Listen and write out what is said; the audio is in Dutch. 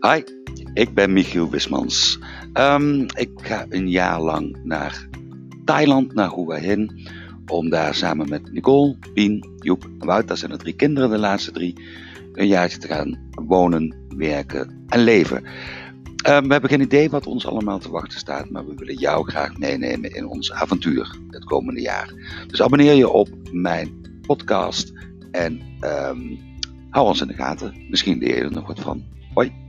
Hi, ik ben Michiel Wismans. Ehm, ik ga een jaar lang naar Thailand, naar Hua Hin, om daar samen met Nicole, Pien, Joep en Wout, dat zijn de drie kinderen, de laatste drie, een jaartje te gaan wonen, werken en leven. Ehm, we hebben geen idee wat ons allemaal te wachten staat, maar we willen jou graag meenemen in ons avontuur het komende jaar. Dus abonneer je op mijn podcast en ehm, hou ons in de gaten. Misschien leer je er nog wat van. Hoi!